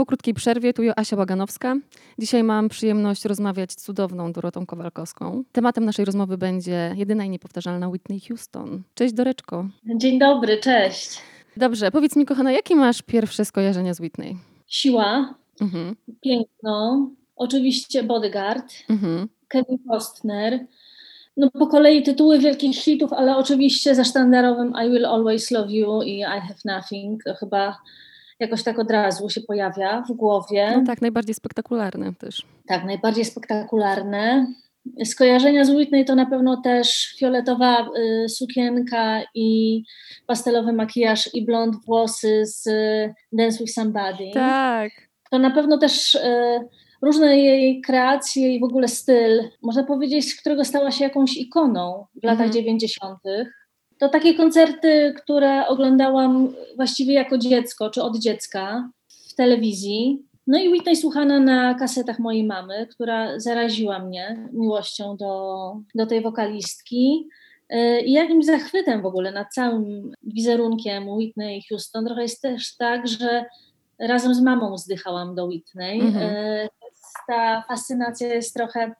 Po krótkiej przerwie, tu Asia Łaganowska. Dzisiaj mam przyjemność rozmawiać z cudowną Dorotą Kowalkowską. Tematem naszej rozmowy będzie jedyna i niepowtarzalna Whitney Houston. Cześć Doreczko. Dzień dobry, cześć. Dobrze, powiedz mi kochana, jakie masz pierwsze skojarzenia z Whitney? Siła, Mhm, piękno, oczywiście Bodyguard, mhm. Kevin Costner. No po kolei tytuły wielkich hitów, ale oczywiście za sztandarowym I Will Always Love You i I Have Nothing. To chyba jakoś tak od razu się pojawia w głowie. No tak, najbardziej spektakularne też. Tak, najbardziej spektakularne. Skojarzenia z Whitney to na pewno też fioletowa y, sukienka i pastelowy makijaż i blond włosy z y, Dance with Somebody. Tak. To na pewno też y, różne jej kreacje i w ogóle styl, można powiedzieć, z którego stała się jakąś ikoną w latach Mhm. 90. To takie koncerty, które oglądałam właściwie jako dziecko, czy od dziecka w telewizji. No i Whitney słuchana na kasetach mojej mamy, która zaraziła mnie miłością do, do tej wokalistki y, i jakimś zachwytem w ogóle nad całym wizerunkiem Whitney Houston. Trochę jest też tak, że razem z mamą zdychałam do Whitney. Mhm. Y, Ta fascynacja jest trochę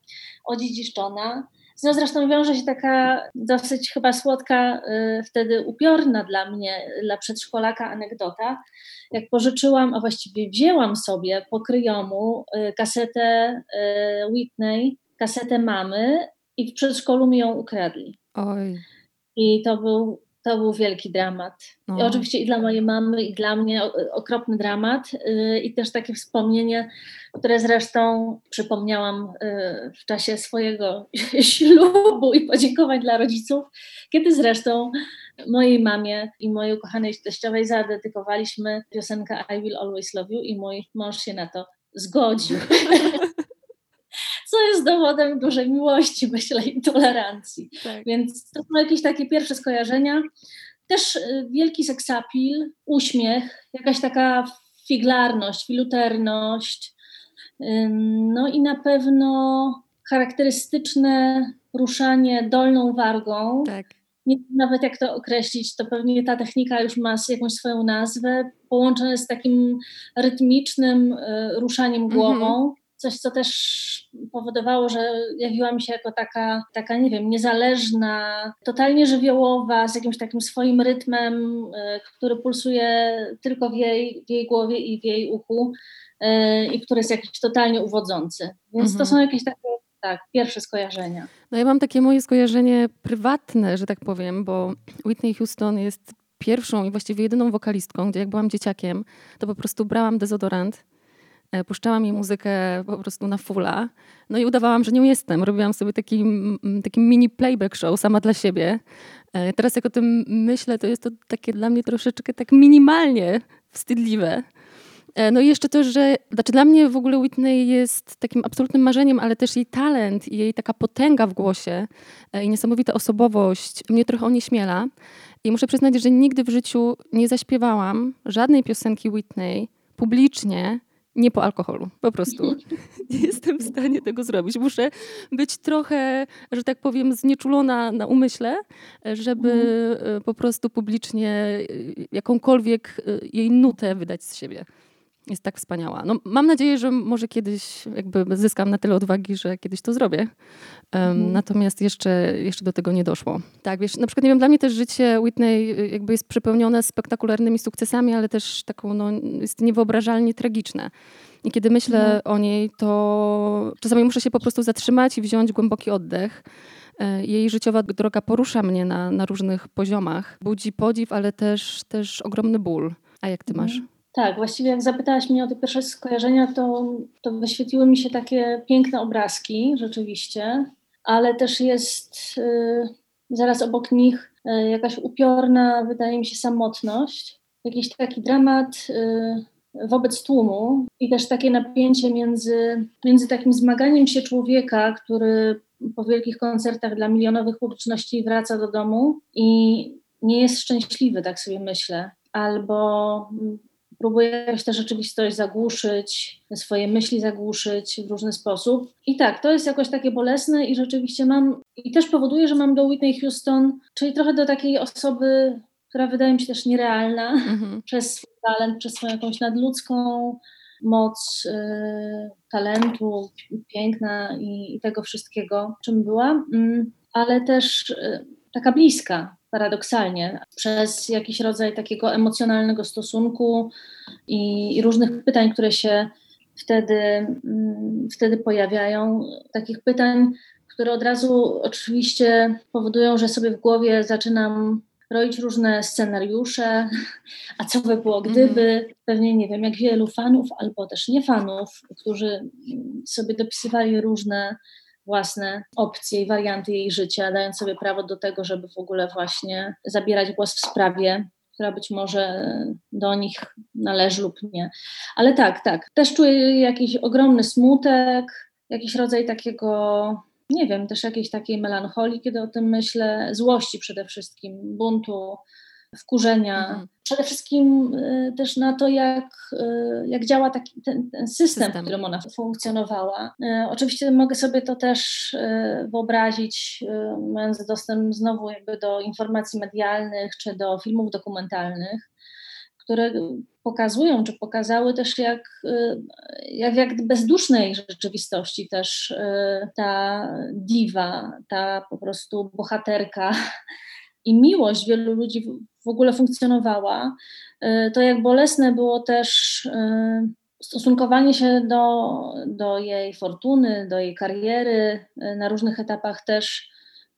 odziedziczona. Z nią zresztą wiąże się taka dosyć chyba słodka, y, wtedy upiorna dla mnie, dla przedszkolaka anegdota. Jak pożyczyłam, a właściwie wzięłam sobie po kryjomu y, kasetę y, Whitney, kasetę mamy i w przedszkolu mi ją ukradli. Oj. I to był, to był wielki dramat. I No. oczywiście i dla mojej mamy, i dla mnie okropny dramat. y, I też takie wspomnienie, które zresztą przypomniałam y, w czasie swojego [laughs] ślubu i podziękowań dla rodziców, kiedy zresztą mojej mamie i mojej ukochanej teściowej zadedykowaliśmy piosenkę I Will Always Love You i mój mąż się na to zgodził. [laughs] Co jest dowodem dużej miłości, myślę, i tolerancji. Tak. Więc to są jakieś takie pierwsze skojarzenia. Też y, wielki seksapil, uśmiech, jakaś taka figlarność, filuterność. No i na pewno charakterystyczne ruszanie dolną wargą. Tak. Nie wiem nawet jak to określić, to pewnie ta technika już ma jakąś swoją nazwę, połączone z takim rytmicznym y, ruszaniem głową. Coś, co też powodowało, że jawiła mi się jako taka, taka, nie wiem, niezależna, totalnie żywiołowa, z jakimś takim swoim rytmem, y, który pulsuje tylko w jej, w jej głowie i w jej uchu y, i który jest jakiś totalnie uwodzący. Więc to Mhm. są jakieś takie, tak, pierwsze skojarzenia. No ja mam takie moje skojarzenie prywatne, że tak powiem, bo Whitney Houston jest pierwszą i właściwie jedyną wokalistką, gdzie jak byłam dzieciakiem, to po prostu brałam dezodorant, e, puszczałam jej muzykę po prostu na fulla, no i udawałam, że nią jestem. Robiłam sobie taki, taki mini playback show sama dla siebie. E, Teraz jak o tym myślę, to jest to takie dla mnie troszeczkę tak minimalnie wstydliwe. E, No i jeszcze to, że znaczy dla mnie w ogóle Whitney jest takim absolutnym marzeniem, ale też jej talent jej taka potęga w głosie e, i niesamowita osobowość mnie trochę onieśmiela. I muszę przyznać, że nigdy w życiu nie zaśpiewałam żadnej piosenki Whitney publicznie, nie po alkoholu. Po prostu [laughs] nie jestem w stanie tego zrobić. Muszę być trochę, że tak powiem, znieczulona na umyśle, żeby e, po prostu publicznie e, jakąkolwiek e, jej nutę wydać z siebie. Jest tak wspaniała. No, mam nadzieję, że może kiedyś jakby zyskam na tyle odwagi, że kiedyś to zrobię. Um, Natomiast jeszcze, jeszcze do tego nie doszło. Tak, wiesz, na przykład nie wiem, dla mnie też życie Whitney y, jakby jest przepełnione spektakularnymi sukcesami, ale też taką, no, jest niewyobrażalnie tragiczne. I kiedy myślę o niej, to czasami muszę się po prostu zatrzymać i wziąć głęboki oddech. E, Jej życiowa droga porusza mnie na, na różnych poziomach. Budzi podziw, ale też, też ogromny ból. A jak ty masz? Tak, właściwie jak zapytałaś mnie o te pierwsze skojarzenia, to, to wyświetliły mi się takie piękne obrazki, rzeczywiście, ale też jest y, zaraz obok nich y, jakaś upiorna, wydaje mi się, samotność, jakiś taki dramat y, wobec tłumu i też takie napięcie między, między takim zmaganiem się człowieka, który po wielkich koncertach dla milionowych publiczności wraca do domu i nie jest szczęśliwy, tak sobie myślę, albo próbuje jakoś tę rzeczywistość zagłuszyć, swoje myśli zagłuszyć w różny sposób. I tak, to jest jakoś takie bolesne i rzeczywiście mam, i też powoduje, że mam do Whitney Houston, czyli trochę do takiej osoby która wydaje mi się też nierealna Mhm. [laughs] przez swój talent, przez swoją jakąś nadludzką moc y, talentu, piękna i, i tego wszystkiego, czym była, mm, ale też y, taka bliska, paradoksalnie, przez jakiś rodzaj takiego emocjonalnego stosunku i, i różnych pytań, które się wtedy, mm, wtedy pojawiają. Takich pytań, które od razu oczywiście powodują, że sobie w głowie zaczynam roić różne scenariusze, a co by było gdyby, pewnie nie wiem, jak wielu fanów albo też nie fanów, którzy sobie dopisywali różne własne opcje i warianty jej życia, dając sobie prawo do tego, żeby w ogóle właśnie zabierać głos w sprawie, która być może do nich należy lub nie. Ale tak, tak, też czuję jakiś ogromny smutek, jakiś rodzaj takiego nie wiem, też jakiejś takiej melancholii, kiedy o tym myślę, złości przede wszystkim, buntu, wkurzenia. Mhm. Przede wszystkim y, też na to, jak, y, jak działa taki, ten, ten system, System. w którym ona funkcjonowała. Y, oczywiście mogę sobie to też wyobrazić, mając dostęp znowu jakby do informacji medialnych czy do filmów dokumentalnych, które pokazują, czy pokazały też, jak, jak, jak bezdusznej rzeczywistości też ta diwa, ta po prostu bohaterka i miłość wielu ludzi w- ogóle funkcjonowała, y, to jak bolesne było też y, stosunkowanie się do, do jej fortuny, do jej kariery, y, na różnych etapach też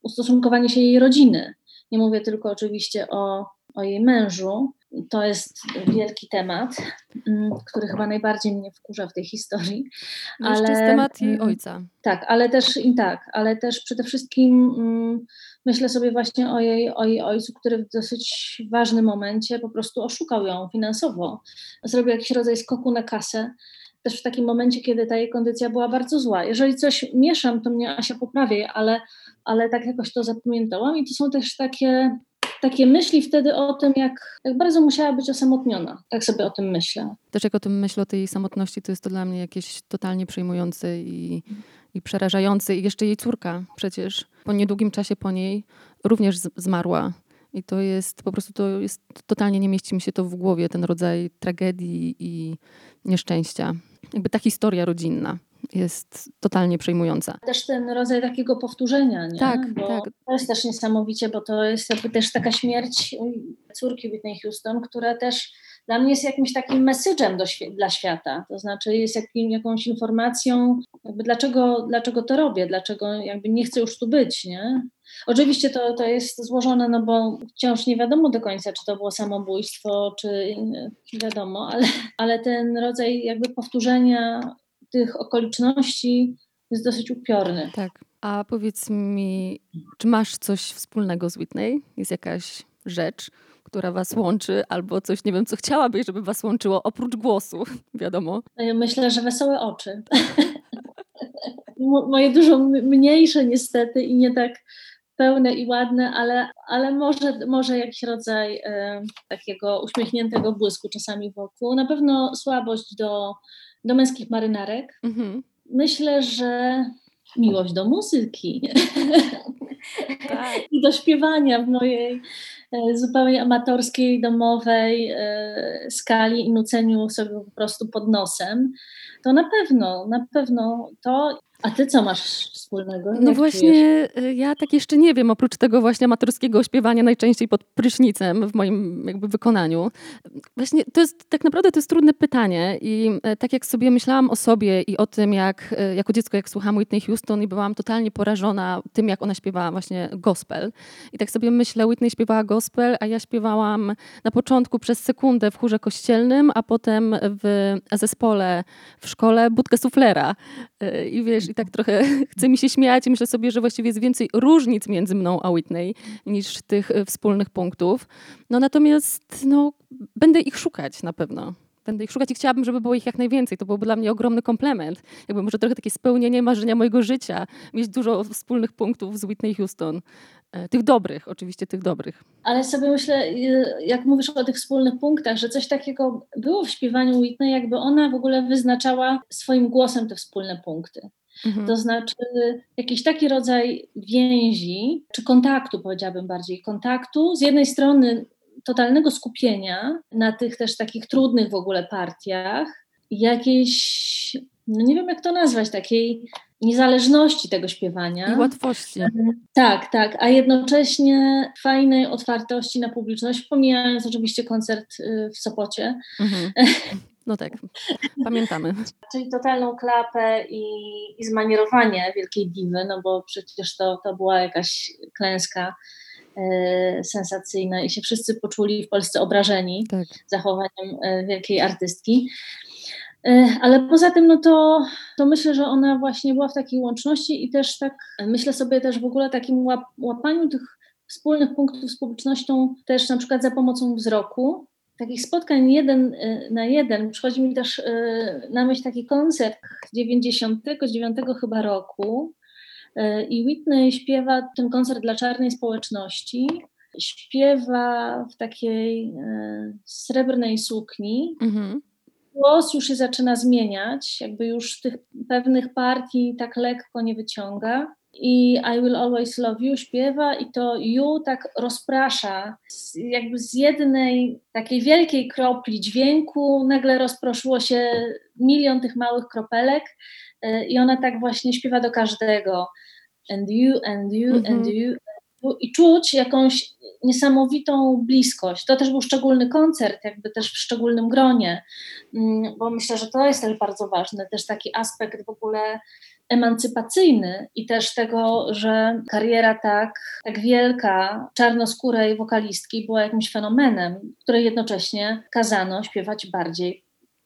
ustosunkowanie się jej rodziny. Nie mówię tylko oczywiście o, o jej mężu. To jest wielki temat, mm, który chyba najbardziej mnie wkurza w tej historii. No jeszcze jest temat jej mm, ojca. tak, ale też i tak, ale też przede wszystkim mm, myślę sobie właśnie o jej, o jej ojcu, który w dosyć ważnym momencie po prostu oszukał ją finansowo. Zrobił jakiś rodzaj skoku na kasę. Też w takim momencie, kiedy ta jej kondycja była bardzo zła. Jeżeli coś mieszam, to mnie Asia poprawi, ale, ale tak jakoś to zapamiętałam. I to są też takie, takie myśli wtedy o tym, jak, jak bardzo musiała być osamotniona. Tak sobie o tym myślę. Też jak o tym myślę, o tej samotności, to jest to dla mnie jakieś totalnie przejmujące i, i przerażające. I jeszcze jej córka przecież po niedługim czasie po niej również zmarła. I to jest po prostu, to jest totalnie nie mieści mi się to w głowie, ten rodzaj tragedii i nieszczęścia. Jakby ta historia rodzinna jest totalnie przejmująca. też ten rodzaj takiego powtórzenia, nie? Tak, bo tak. To jest też niesamowicie, bo to jest jakby też taka śmierć córki Whitney Houston, która też dla mnie jest jakimś takim message'em do świe- dla świata. To znaczy jest jakim, jakąś informacją, jakby dlaczego, dlaczego to robię, dlaczego jakby nie chcę już tu być, nie? Oczywiście to, to jest złożone, no bo wciąż nie wiadomo do końca, czy to było samobójstwo, czy czy wiadomo, ale, ale ten rodzaj jakby powtórzenia tych okoliczności jest dosyć upiorny. Tak. A powiedz mi, czy masz coś wspólnego z Whitney? Jest jakaś rzecz, która was łączy, albo coś, nie wiem, co chciałabyś, żeby was łączyło, oprócz głosu, [laughs] wiadomo. Ja Myślę, że wesołe oczy. [laughs] Mo- Moje dużo mniejsze niestety i nie tak pełne i ładne, ale, ale może, może jakiś rodzaj e, takiego uśmiechniętego błysku czasami wokół. Na pewno słabość do, do męskich marynarek. Mhm. Myślę, że miłość do muzyki Tak. i do śpiewania w mojej e, zupełnie amatorskiej, domowej e, skali i nuceniu sobie po prostu pod nosem. To na pewno, na pewno to. A ty co masz wspólnego? No Jak czujesz? właśnie, y, ja tak jeszcze nie wiem, oprócz tego właśnie amatorskiego śpiewania najczęściej pod prysznicem w moim jakby wykonaniu. Właśnie to jest, tak naprawdę to jest trudne pytanie i e, tak jak sobie myślałam o sobie i o tym, jak e, jako dziecko, jak słuchałam Whitney Houston i byłam totalnie porażona tym, jak ona śpiewała właśnie gospel. I tak sobie myślę, Whitney śpiewała gospel, a ja śpiewałam na początku przez sekundę w chórze kościelnym, a potem w zespole w szkole budkę suflera. I wiesz, i tak trochę [laughs] chce mi się śmiać myślę sobie, że właściwie jest więcej różnic między mną a Whitney niż tych e, wspólnych punktów. No natomiast no, będę ich szukać na pewno. Będę ich szukać i chciałabym, żeby było ich jak najwięcej. To byłby dla mnie ogromny komplement. Jakby może trochę takie spełnienie marzenia mojego życia. Mieć dużo wspólnych punktów z Whitney Houston. E, Tych dobrych, oczywiście tych dobrych. Ale sobie myślę, y, jak mówisz o tych wspólnych punktach, że coś takiego było w śpiewaniu Whitney, jakby ona w ogóle wyznaczała swoim głosem te wspólne punkty. Mhm. To znaczy jakiś taki rodzaj więzi, czy kontaktu, powiedziałabym bardziej, kontaktu. Z jednej strony totalnego skupienia na tych też takich trudnych w ogóle partiach, jakiejś, no nie wiem jak to nazwać, takiej niezależności tego śpiewania. I łatwości. Tak, tak, a jednocześnie fajnej otwartości na publiczność, pomijając oczywiście koncert y, w Sopocie. Mhm. No tak, pamiętamy. Czyli totalną klapę i, i zmanierowanie wielkiej diwy, no bo przecież to, to była jakaś klęska e, sensacyjna i się wszyscy poczuli w Polsce obrażeni Tak. zachowaniem e, wielkiej artystki. E, Ale poza tym, no to, to myślę, że ona właśnie była w takiej łączności i też tak, myślę sobie też w ogóle takim łap, łapaniu tych wspólnych punktów z publicznością, też na przykład za pomocą wzroku. Takich spotkań jeden y, na jeden przychodzi mi też na myśl taki koncert 99 chyba roku i Whitney śpiewa ten koncert dla czarnej społeczności. Śpiewa w takiej srebrnej sukni, Mhm. Głos już się zaczyna zmieniać, jakby już tych pewnych partii tak lekko nie wyciąga. I I Will Always Love You śpiewa i to You tak rozprasza. Z, jakby z jednej takiej wielkiej kropli dźwięku nagle rozproszyło się milion tych małych kropelek y, i ona tak właśnie śpiewa do każdego. And you, and you, Mhm. and you. I czuć jakąś niesamowitą bliskość. To też był szczególny koncert, jakby też w szczególnym gronie, Mm, bo myślę, że to jest też bardzo ważne, też taki aspekt w ogóle emancypacyjny i też tego, że kariera tak, tak wielka czarnoskórej wokalistki była jakimś fenomenem, której jednocześnie kazano śpiewać bardziej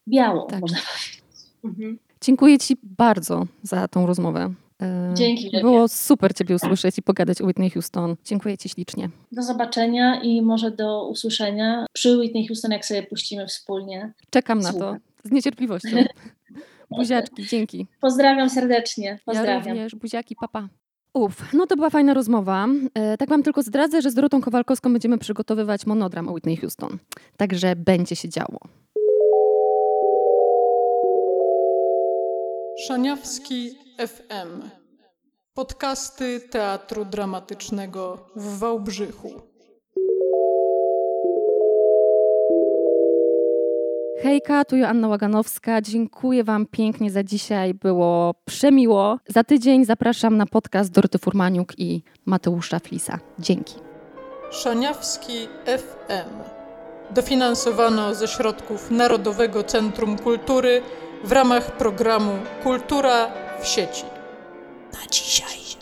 biało, Tak. można powiedzieć. Mhm. Dziękuję Ci bardzo za tą rozmowę. E, Dzięki wielkie. Było super Ciebie usłyszeć i pogadać o Whitney Houston. Dziękuję Ci ślicznie. Do zobaczenia i może do usłyszenia przy Whitney Houston, jak sobie puścimy wspólnie. Czekam na to Słucham. z niecierpliwością. [laughs] Buziaczki, dzięki. Pozdrawiam serdecznie. Ja Pozdrawiam. również, buziaki, papa. Uf, no to była fajna rozmowa. E, tak wam tylko zdradzę, że z Dorotą Kowalkowską będziemy przygotowywać monodram o Whitney Houston. Także będzie się działo. Szaniawski FM. Podcasty Teatru Dramatycznego w Wałbrzychu. Hejka, tu Joanna Łaganowska. Dziękuję Wam pięknie za dzisiaj. Było przemiło. Za tydzień zapraszam na podcast Doroty Furmaniuk i Mateusza Flisa. Dzięki. Szaniawski FM. Dofinansowano ze środków Narodowego Centrum Kultury w ramach programu Kultura w sieci. Na dzisiaj.